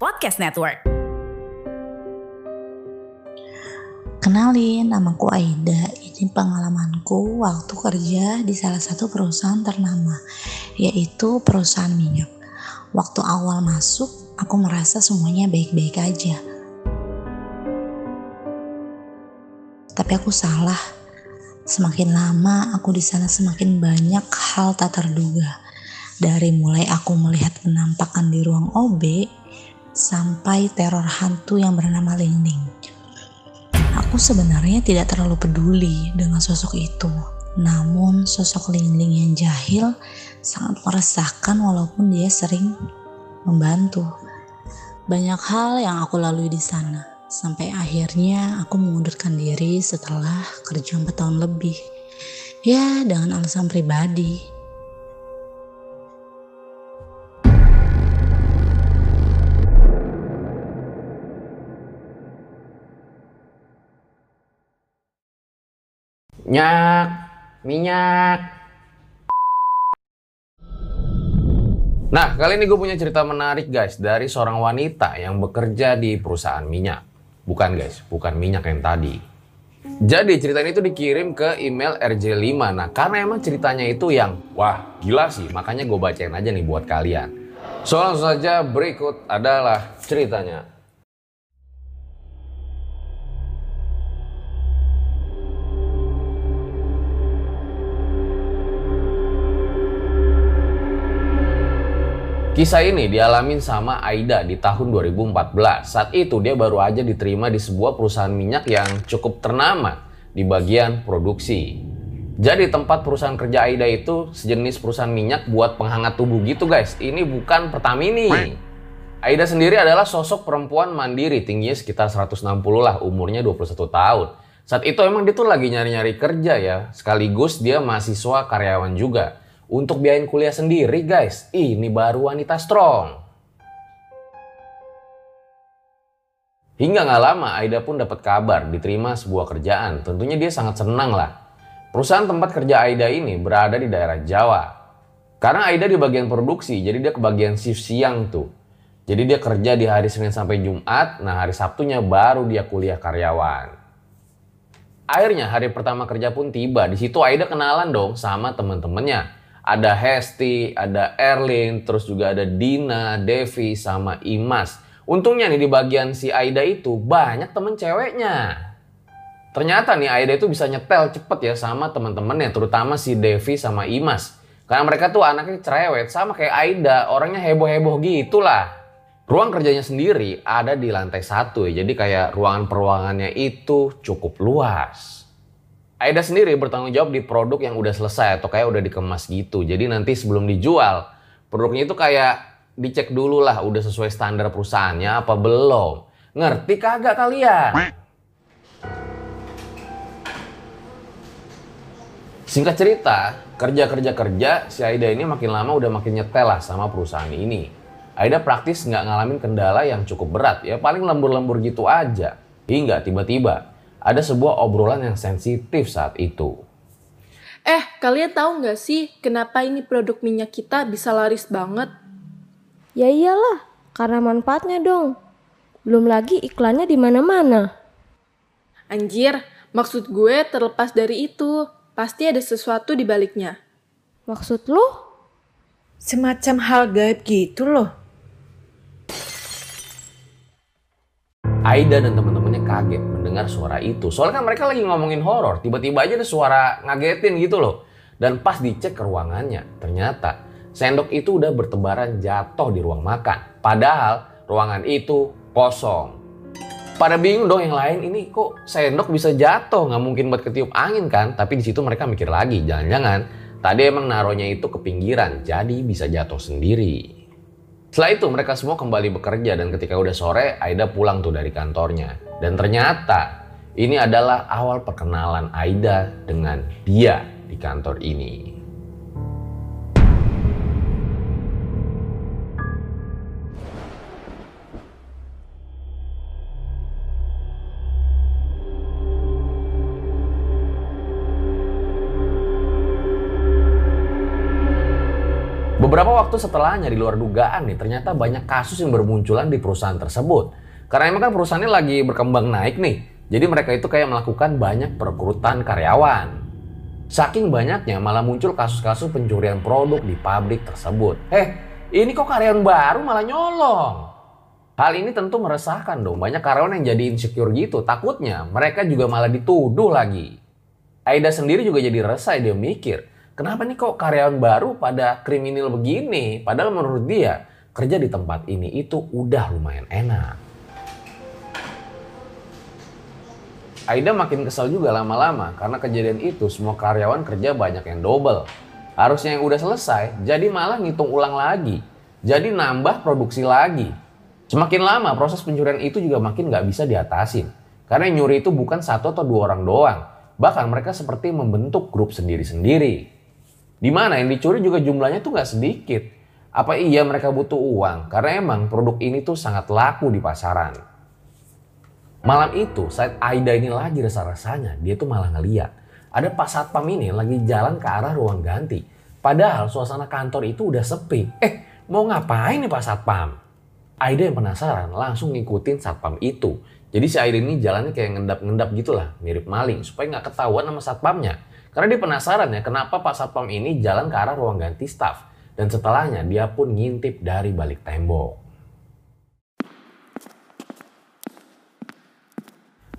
Podcast Network. Kenalin, namaku Aida. Ini pengalamanku waktu kerja di salah satu perusahaan ternama, yaitu perusahaan minyak. Waktu awal masuk, aku merasa semuanya baik-baik aja. Tapi aku salah. Semakin lama aku di sana semakin banyak hal tak terduga. Dari mulai aku melihat penampakan di ruang OB sampai teror hantu yang bernama Lingling. Aku sebenarnya tidak terlalu peduli dengan sosok itu. Namun sosok Lingling yang jahil sangat meresahkan walaupun dia sering membantu. Banyak hal yang aku lalui di sana. Sampai akhirnya aku mengundurkan diri setelah kerja 4 tahun lebih. Ya, dengan alasan pribadi. Minyak, minyak. Nah, kali ini gue punya cerita menarik guys dari seorang wanita yang bekerja di perusahaan minyak. Bukan guys, bukan minyak yang tadi. Jadi cerita ini tuh dikirim ke email RJ5. Nah, karena emang ceritanya itu yang wah gila sih, makanya gue bacain aja nih buat kalian. So langsung saja berikut adalah ceritanya. Kisah ini dialamin sama Aida di tahun 2014. Saat itu dia baru aja diterima di sebuah perusahaan minyak yang cukup ternama di bagian produksi. Jadi tempat perusahaan kerja Aida itu sejenis perusahaan minyak buat penghangat tubuh gitu guys. Ini bukan Pertamini. Aida sendiri adalah sosok perempuan mandiri, tingginya sekitar 160 lah, umurnya 21 tahun. Saat itu emang dia tuh lagi nyari-nyari kerja ya, sekaligus dia mahasiswa karyawan juga untuk biayain kuliah sendiri guys. Ini baru wanita strong. Hingga nggak lama Aida pun dapat kabar diterima sebuah kerjaan. Tentunya dia sangat senang lah. Perusahaan tempat kerja Aida ini berada di daerah Jawa. Karena Aida di bagian produksi, jadi dia ke bagian shift siang tuh. Jadi dia kerja di hari Senin sampai Jumat, nah hari Sabtunya baru dia kuliah karyawan. Akhirnya hari pertama kerja pun tiba. Di situ Aida kenalan dong sama temen-temennya ada Hesti, ada Erlin, terus juga ada Dina, Devi, sama Imas. Untungnya nih di bagian si Aida itu banyak temen ceweknya. Ternyata nih Aida itu bisa nyetel cepet ya sama temen-temennya, terutama si Devi sama Imas. Karena mereka tuh anaknya cerewet sama kayak Aida, orangnya heboh-heboh gitu lah. Ruang kerjanya sendiri ada di lantai satu ya, jadi kayak ruangan peruangannya itu cukup luas. Aida sendiri bertanggung jawab di produk yang udah selesai atau kayak udah dikemas gitu. Jadi nanti sebelum dijual, produknya itu kayak dicek dulu lah udah sesuai standar perusahaannya apa belum. Ngerti kagak kalian? Singkat cerita, kerja-kerja-kerja si Aida ini makin lama udah makin nyetel lah sama perusahaan ini. Aida praktis nggak ngalamin kendala yang cukup berat, ya paling lembur-lembur gitu aja. Hingga tiba-tiba ada sebuah obrolan yang sensitif saat itu. Eh, kalian tahu nggak sih kenapa ini produk minyak kita bisa laris banget? Ya iyalah, karena manfaatnya dong. Belum lagi iklannya di mana-mana. Anjir, maksud gue terlepas dari itu, pasti ada sesuatu di baliknya. Maksud lu? Semacam hal gaib gitu loh. Aida dan teman-temannya kaget mendengar suara itu. Soalnya kan mereka lagi ngomongin horor, tiba-tiba aja ada suara ngagetin gitu loh. Dan pas dicek ke ruangannya, ternyata sendok itu udah bertebaran jatuh di ruang makan. Padahal ruangan itu kosong. Pada bingung dong yang lain ini kok sendok bisa jatuh nggak mungkin buat ketiup angin kan? Tapi di situ mereka mikir lagi jangan-jangan tadi emang naruhnya itu ke pinggiran jadi bisa jatuh sendiri. Setelah itu mereka semua kembali bekerja dan ketika udah sore Aida pulang tuh dari kantornya. Dan ternyata ini adalah awal perkenalan Aida dengan dia di kantor ini. Waktu setelahnya di luar dugaan nih, ternyata banyak kasus yang bermunculan di perusahaan tersebut. Karena emang kan perusahaannya lagi berkembang naik nih. Jadi mereka itu kayak melakukan banyak perekrutan karyawan. Saking banyaknya malah muncul kasus-kasus pencurian produk di pabrik tersebut. Eh, ini kok karyawan baru malah nyolong? Hal ini tentu meresahkan dong. Banyak karyawan yang jadi insecure gitu. Takutnya mereka juga malah dituduh lagi. Aida sendiri juga jadi resah dia mikir kenapa nih kok karyawan baru pada kriminal begini? Padahal menurut dia kerja di tempat ini itu udah lumayan enak. Aida makin kesal juga lama-lama karena kejadian itu semua karyawan kerja banyak yang double. Harusnya yang udah selesai, jadi malah ngitung ulang lagi. Jadi nambah produksi lagi. Semakin lama proses pencurian itu juga makin nggak bisa diatasin. Karena nyuri itu bukan satu atau dua orang doang. Bahkan mereka seperti membentuk grup sendiri-sendiri. Di mana yang dicuri juga jumlahnya tuh nggak sedikit. Apa iya mereka butuh uang? Karena emang produk ini tuh sangat laku di pasaran. Malam itu saat Aida ini lagi rasa-rasanya, dia tuh malah ngeliat. Ada Pak Satpam ini lagi jalan ke arah ruang ganti. Padahal suasana kantor itu udah sepi. Eh, mau ngapain nih Pak Satpam? Aida yang penasaran langsung ngikutin Satpam itu. Jadi si Aida ini jalannya kayak ngendap-ngendap gitulah, mirip maling. Supaya nggak ketahuan sama Satpamnya. Karena dia penasaran ya kenapa Pak Satpam ini jalan ke arah ruang ganti staff. Dan setelahnya dia pun ngintip dari balik tembok.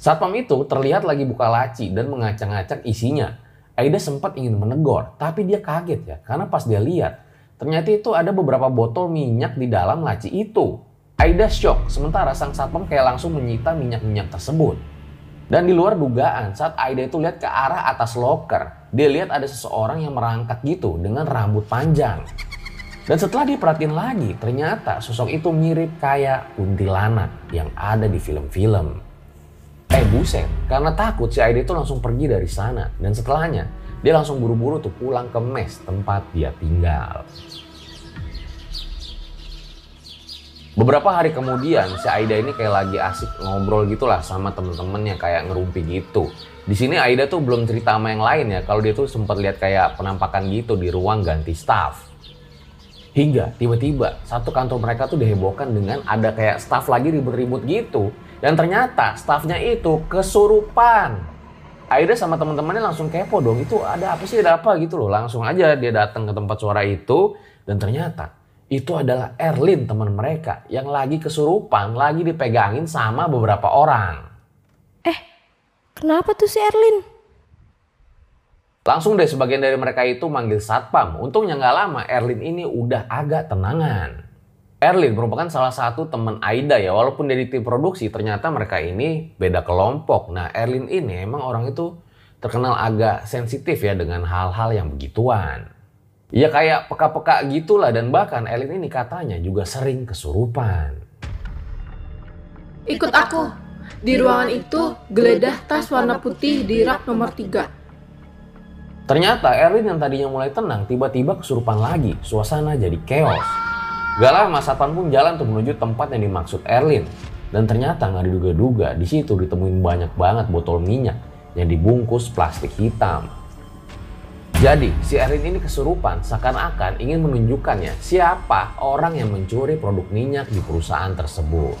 Satpam itu terlihat lagi buka laci dan mengacak-ngacak isinya. Aida sempat ingin menegur, tapi dia kaget ya karena pas dia lihat ternyata itu ada beberapa botol minyak di dalam laci itu. Aida shock, sementara sang satpam kayak langsung menyita minyak-minyak tersebut. Dan di luar dugaan, saat Aida itu lihat ke arah atas loker, dia lihat ada seseorang yang merangkak gitu dengan rambut panjang. Dan setelah diperhatiin lagi, ternyata sosok itu mirip kayak kuntilanak yang ada di film-film. Eh buset, karena takut si Aida itu langsung pergi dari sana. Dan setelahnya, dia langsung buru-buru tuh pulang ke mes tempat dia tinggal. Beberapa hari kemudian si Aida ini kayak lagi asik ngobrol gitulah sama temen-temennya kayak ngerumpi gitu. Di sini Aida tuh belum cerita sama yang lain ya kalau dia tuh sempat lihat kayak penampakan gitu di ruang ganti staff. Hingga tiba-tiba satu kantor mereka tuh dihebohkan dengan ada kayak staff lagi ribut-ribut gitu. Dan ternyata staffnya itu kesurupan. Aida sama teman-temannya langsung kepo dong itu ada apa sih ada apa gitu loh. Langsung aja dia datang ke tempat suara itu dan ternyata itu adalah Erlin teman mereka yang lagi kesurupan, lagi dipegangin sama beberapa orang. Eh, kenapa tuh si Erlin? Langsung deh sebagian dari mereka itu manggil satpam. Untungnya nggak lama Erlin ini udah agak tenangan. Erlin merupakan salah satu teman Aida ya, walaupun dari tim produksi ternyata mereka ini beda kelompok. Nah Erlin ini emang orang itu terkenal agak sensitif ya dengan hal-hal yang begituan. Ya kayak peka-peka gitulah dan bahkan Elin ini katanya juga sering kesurupan. Ikut aku. Di ruangan itu geledah tas warna putih di rak nomor 3. Ternyata Erlin yang tadinya mulai tenang tiba-tiba kesurupan lagi. Suasana jadi chaos. Gak lama Satpan pun jalan untuk menuju tempat yang dimaksud Erlin. Dan ternyata nggak diduga-duga di situ ditemuin banyak banget botol minyak yang dibungkus plastik hitam. Jadi, si Erin ini kesurupan seakan-akan ingin menunjukkannya siapa orang yang mencuri produk minyak di perusahaan tersebut.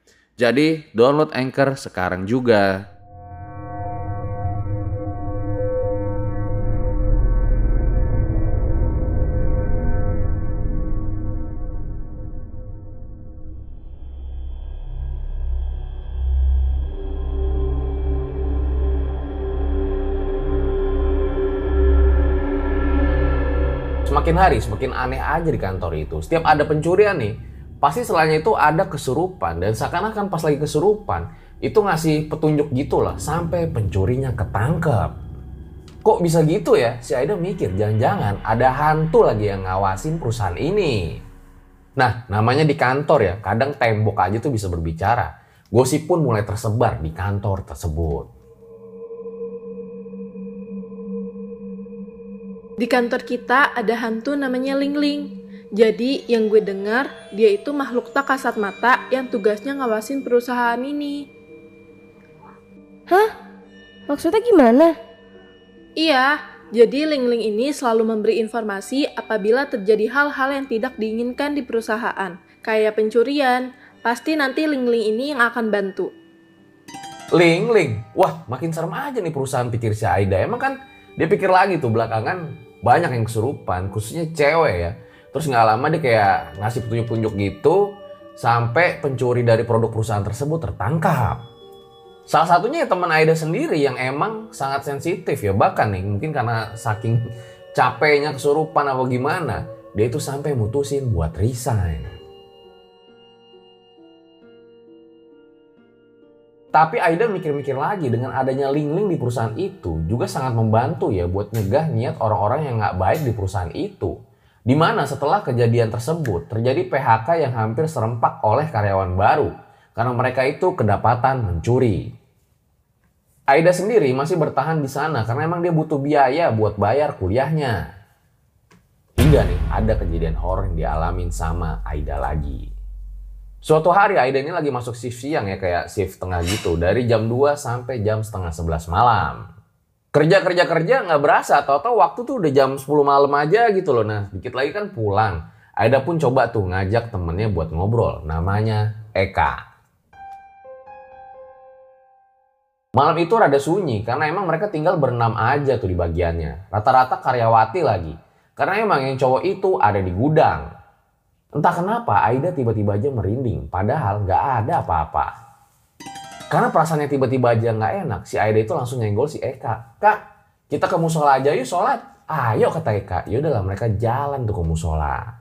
Jadi download Anchor sekarang juga. Semakin hari semakin aneh aja di kantor itu. Setiap ada pencurian nih, pasti selainnya itu ada kesurupan dan seakan-akan pas lagi kesurupan itu ngasih petunjuk gitu lah sampai pencurinya ketangkep. Kok bisa gitu ya? Si Aida mikir jangan-jangan ada hantu lagi yang ngawasin perusahaan ini. Nah, namanya di kantor ya, kadang tembok aja tuh bisa berbicara. Gosip pun mulai tersebar di kantor tersebut. Di kantor kita ada hantu namanya Ling Ling. Jadi yang gue dengar dia itu makhluk tak kasat mata yang tugasnya ngawasin perusahaan ini. Hah? Maksudnya gimana? Iya, jadi Ling Ling ini selalu memberi informasi apabila terjadi hal-hal yang tidak diinginkan di perusahaan, kayak pencurian. Pasti nanti Ling Ling ini yang akan bantu. Ling, Ling. Wah, makin serem aja nih perusahaan pikir si Aida. Emang kan dia pikir lagi tuh belakangan banyak yang kesurupan, khususnya cewek ya. Terus nggak lama dia kayak ngasih petunjuk-petunjuk gitu sampai pencuri dari produk perusahaan tersebut tertangkap. Salah satunya ya teman Aida sendiri yang emang sangat sensitif ya bahkan nih mungkin karena saking capeknya kesurupan apa gimana dia itu sampai mutusin buat resign. Tapi Aida mikir-mikir lagi dengan adanya link-link di perusahaan itu juga sangat membantu ya buat nyegah niat orang-orang yang nggak baik di perusahaan itu. Di mana setelah kejadian tersebut terjadi PHK yang hampir serempak oleh karyawan baru karena mereka itu kedapatan mencuri. Aida sendiri masih bertahan di sana karena emang dia butuh biaya buat bayar kuliahnya. Hingga nih ada kejadian horor yang dialamin sama Aida lagi. Suatu hari Aida ini lagi masuk shift siang ya kayak shift tengah gitu dari jam 2 sampai jam setengah 11 malam. Kerja kerja kerja nggak berasa, tahu-tahu waktu tuh udah jam 10 malam aja gitu loh. Nah, dikit lagi kan pulang. Aida pun coba tuh ngajak temennya buat ngobrol, namanya Eka. Malam itu rada sunyi karena emang mereka tinggal berenam aja tuh di bagiannya. Rata-rata karyawati lagi. Karena emang yang cowok itu ada di gudang. Entah kenapa Aida tiba-tiba aja merinding, padahal nggak ada apa-apa. Karena perasaannya tiba-tiba aja nggak enak, si Aida itu langsung nyenggol si Eka. Kak, kita ke musola aja yuk sholat. Ayo kata Eka. Ya udahlah mereka jalan tuh ke musola.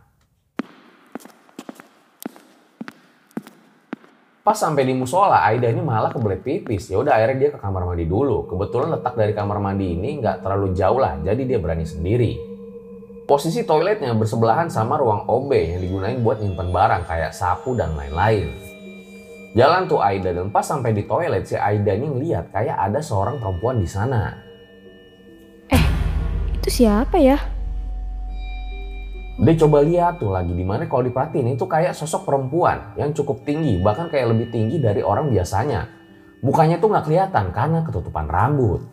Pas sampai di musola, Aida ini malah kebelet pipis. Ya udah akhirnya dia ke kamar mandi dulu. Kebetulan letak dari kamar mandi ini nggak terlalu jauh lah, jadi dia berani sendiri. Posisi toiletnya bersebelahan sama ruang OB yang digunain buat nyimpen barang kayak sapu dan lain-lain. Jalan tuh Aida dan pas sampai di toilet si Aida ini ngeliat kayak ada seorang perempuan di sana. Itu siapa ya? Dia coba lihat tuh lagi di mana kalau diperhatiin itu kayak sosok perempuan yang cukup tinggi bahkan kayak lebih tinggi dari orang biasanya. Mukanya tuh nggak kelihatan karena ketutupan rambut.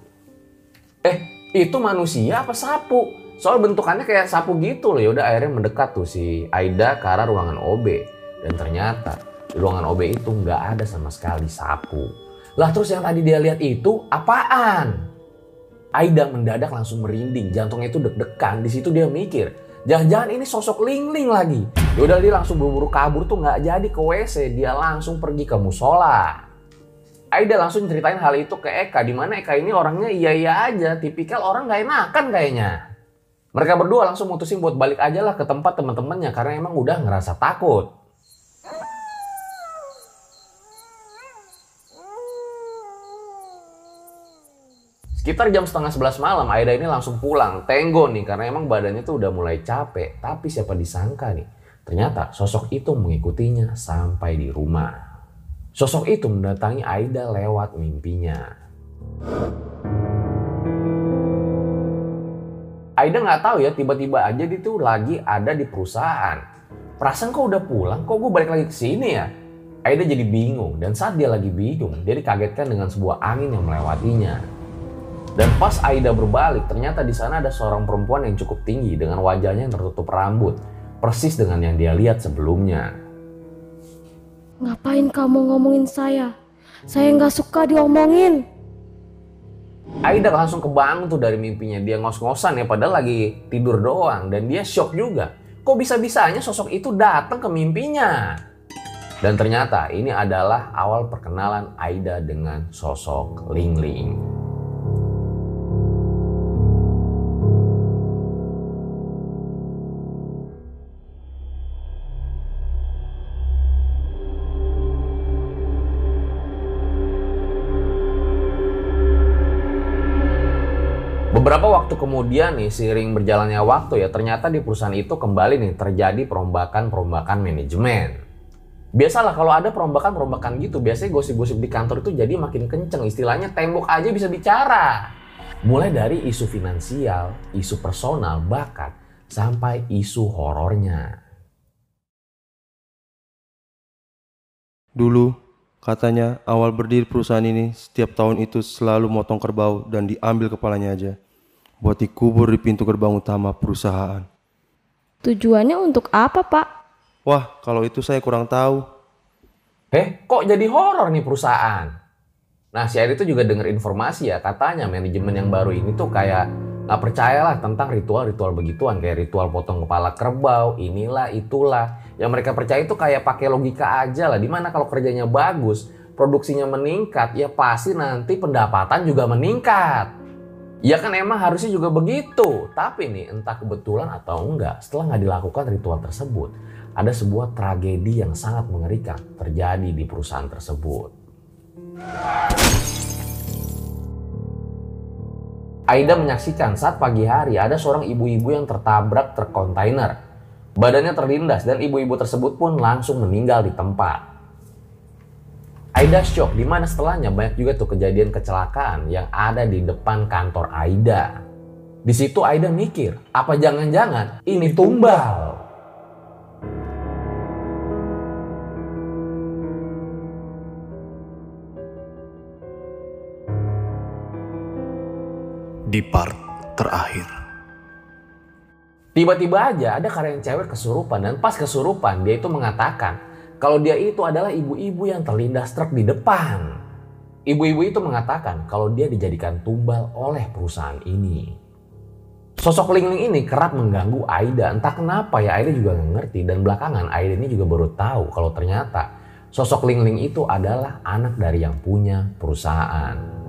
Eh itu manusia apa sapu? Soal bentukannya kayak sapu gitu loh. Yaudah akhirnya mendekat tuh si Aida ke arah ruangan OB. Dan ternyata di ruangan OB itu nggak ada sama sekali sapu. Lah terus yang tadi dia lihat itu apaan? Aida mendadak langsung merinding, jantungnya itu deg-degan. Di situ dia mikir, jangan-jangan ini sosok Ling-Ling lagi. Yaudah dia langsung buru-buru kabur tuh nggak jadi ke WC, dia langsung pergi ke musola. Aida langsung ceritain hal itu ke Eka, di mana Eka ini orangnya iya-iya aja, tipikal orang nggak enakan kayaknya. Mereka berdua langsung mutusin buat balik aja lah ke tempat teman-temannya karena emang udah ngerasa takut. Sekitar jam setengah sebelas malam, Aida ini langsung pulang. Tenggo nih, karena emang badannya tuh udah mulai capek. Tapi siapa disangka nih, ternyata sosok itu mengikutinya sampai di rumah. Sosok itu mendatangi Aida lewat mimpinya. Aida nggak tahu ya tiba-tiba aja dia tuh lagi ada di perusahaan. Perasaan kok udah pulang, kok gue balik lagi ke sini ya? Aida jadi bingung dan saat dia lagi bingung, dia dikagetkan dengan sebuah angin yang melewatinya. Dan pas Aida berbalik, ternyata di sana ada seorang perempuan yang cukup tinggi dengan wajahnya yang tertutup rambut, persis dengan yang dia lihat sebelumnya. Ngapain kamu ngomongin saya? Saya nggak suka diomongin. Aida langsung kebangun tuh dari mimpinya. Dia ngos-ngosan ya padahal lagi tidur doang. Dan dia shock juga. Kok bisa-bisanya sosok itu datang ke mimpinya? Dan ternyata ini adalah awal perkenalan Aida dengan sosok Ling Ling. Beberapa waktu kemudian nih, seiring berjalannya waktu ya, ternyata di perusahaan itu kembali nih terjadi perombakan-perombakan manajemen. Biasalah kalau ada perombakan-perombakan gitu, biasanya gosip-gosip di kantor itu jadi makin kenceng. Istilahnya tembok aja bisa bicara. Mulai dari isu finansial, isu personal, bakat, sampai isu horornya. Dulu, katanya awal berdiri perusahaan ini setiap tahun itu selalu motong kerbau dan diambil kepalanya aja. Buat dikubur di pintu gerbang utama perusahaan. Tujuannya untuk apa, Pak? Wah, kalau itu saya kurang tahu. Eh, kok jadi horor nih perusahaan? Nah, si Aida itu juga dengar informasi ya, katanya manajemen yang baru ini tuh kayak nggak percayalah tentang ritual-ritual begituan kayak ritual potong kepala kerbau, inilah itulah. Yang mereka percaya itu kayak pakai logika aja lah. Di mana kalau kerjanya bagus, produksinya meningkat, ya pasti nanti pendapatan juga meningkat. Ya kan emang harusnya juga begitu. Tapi nih entah kebetulan atau enggak, setelah nggak dilakukan ritual tersebut, ada sebuah tragedi yang sangat mengerikan terjadi di perusahaan tersebut. Aida menyaksikan saat pagi hari ada seorang ibu-ibu yang tertabrak truk kontainer. Badannya terlindas dan ibu-ibu tersebut pun langsung meninggal di tempat. Aida shock di mana setelahnya banyak juga tuh kejadian kecelakaan yang ada di depan kantor Aida. Di situ Aida mikir, apa jangan-jangan ini tumbal? di part terakhir. Tiba-tiba aja ada karyawan cewek kesurupan dan pas kesurupan dia itu mengatakan kalau dia itu adalah ibu-ibu yang terlindas truk di depan. Ibu-ibu itu mengatakan kalau dia dijadikan tumbal oleh perusahaan ini. Sosok Ling Ling ini kerap mengganggu Aida. Entah kenapa ya Aida juga nggak ngerti dan belakangan Aida ini juga baru tahu kalau ternyata sosok Ling Ling itu adalah anak dari yang punya perusahaan.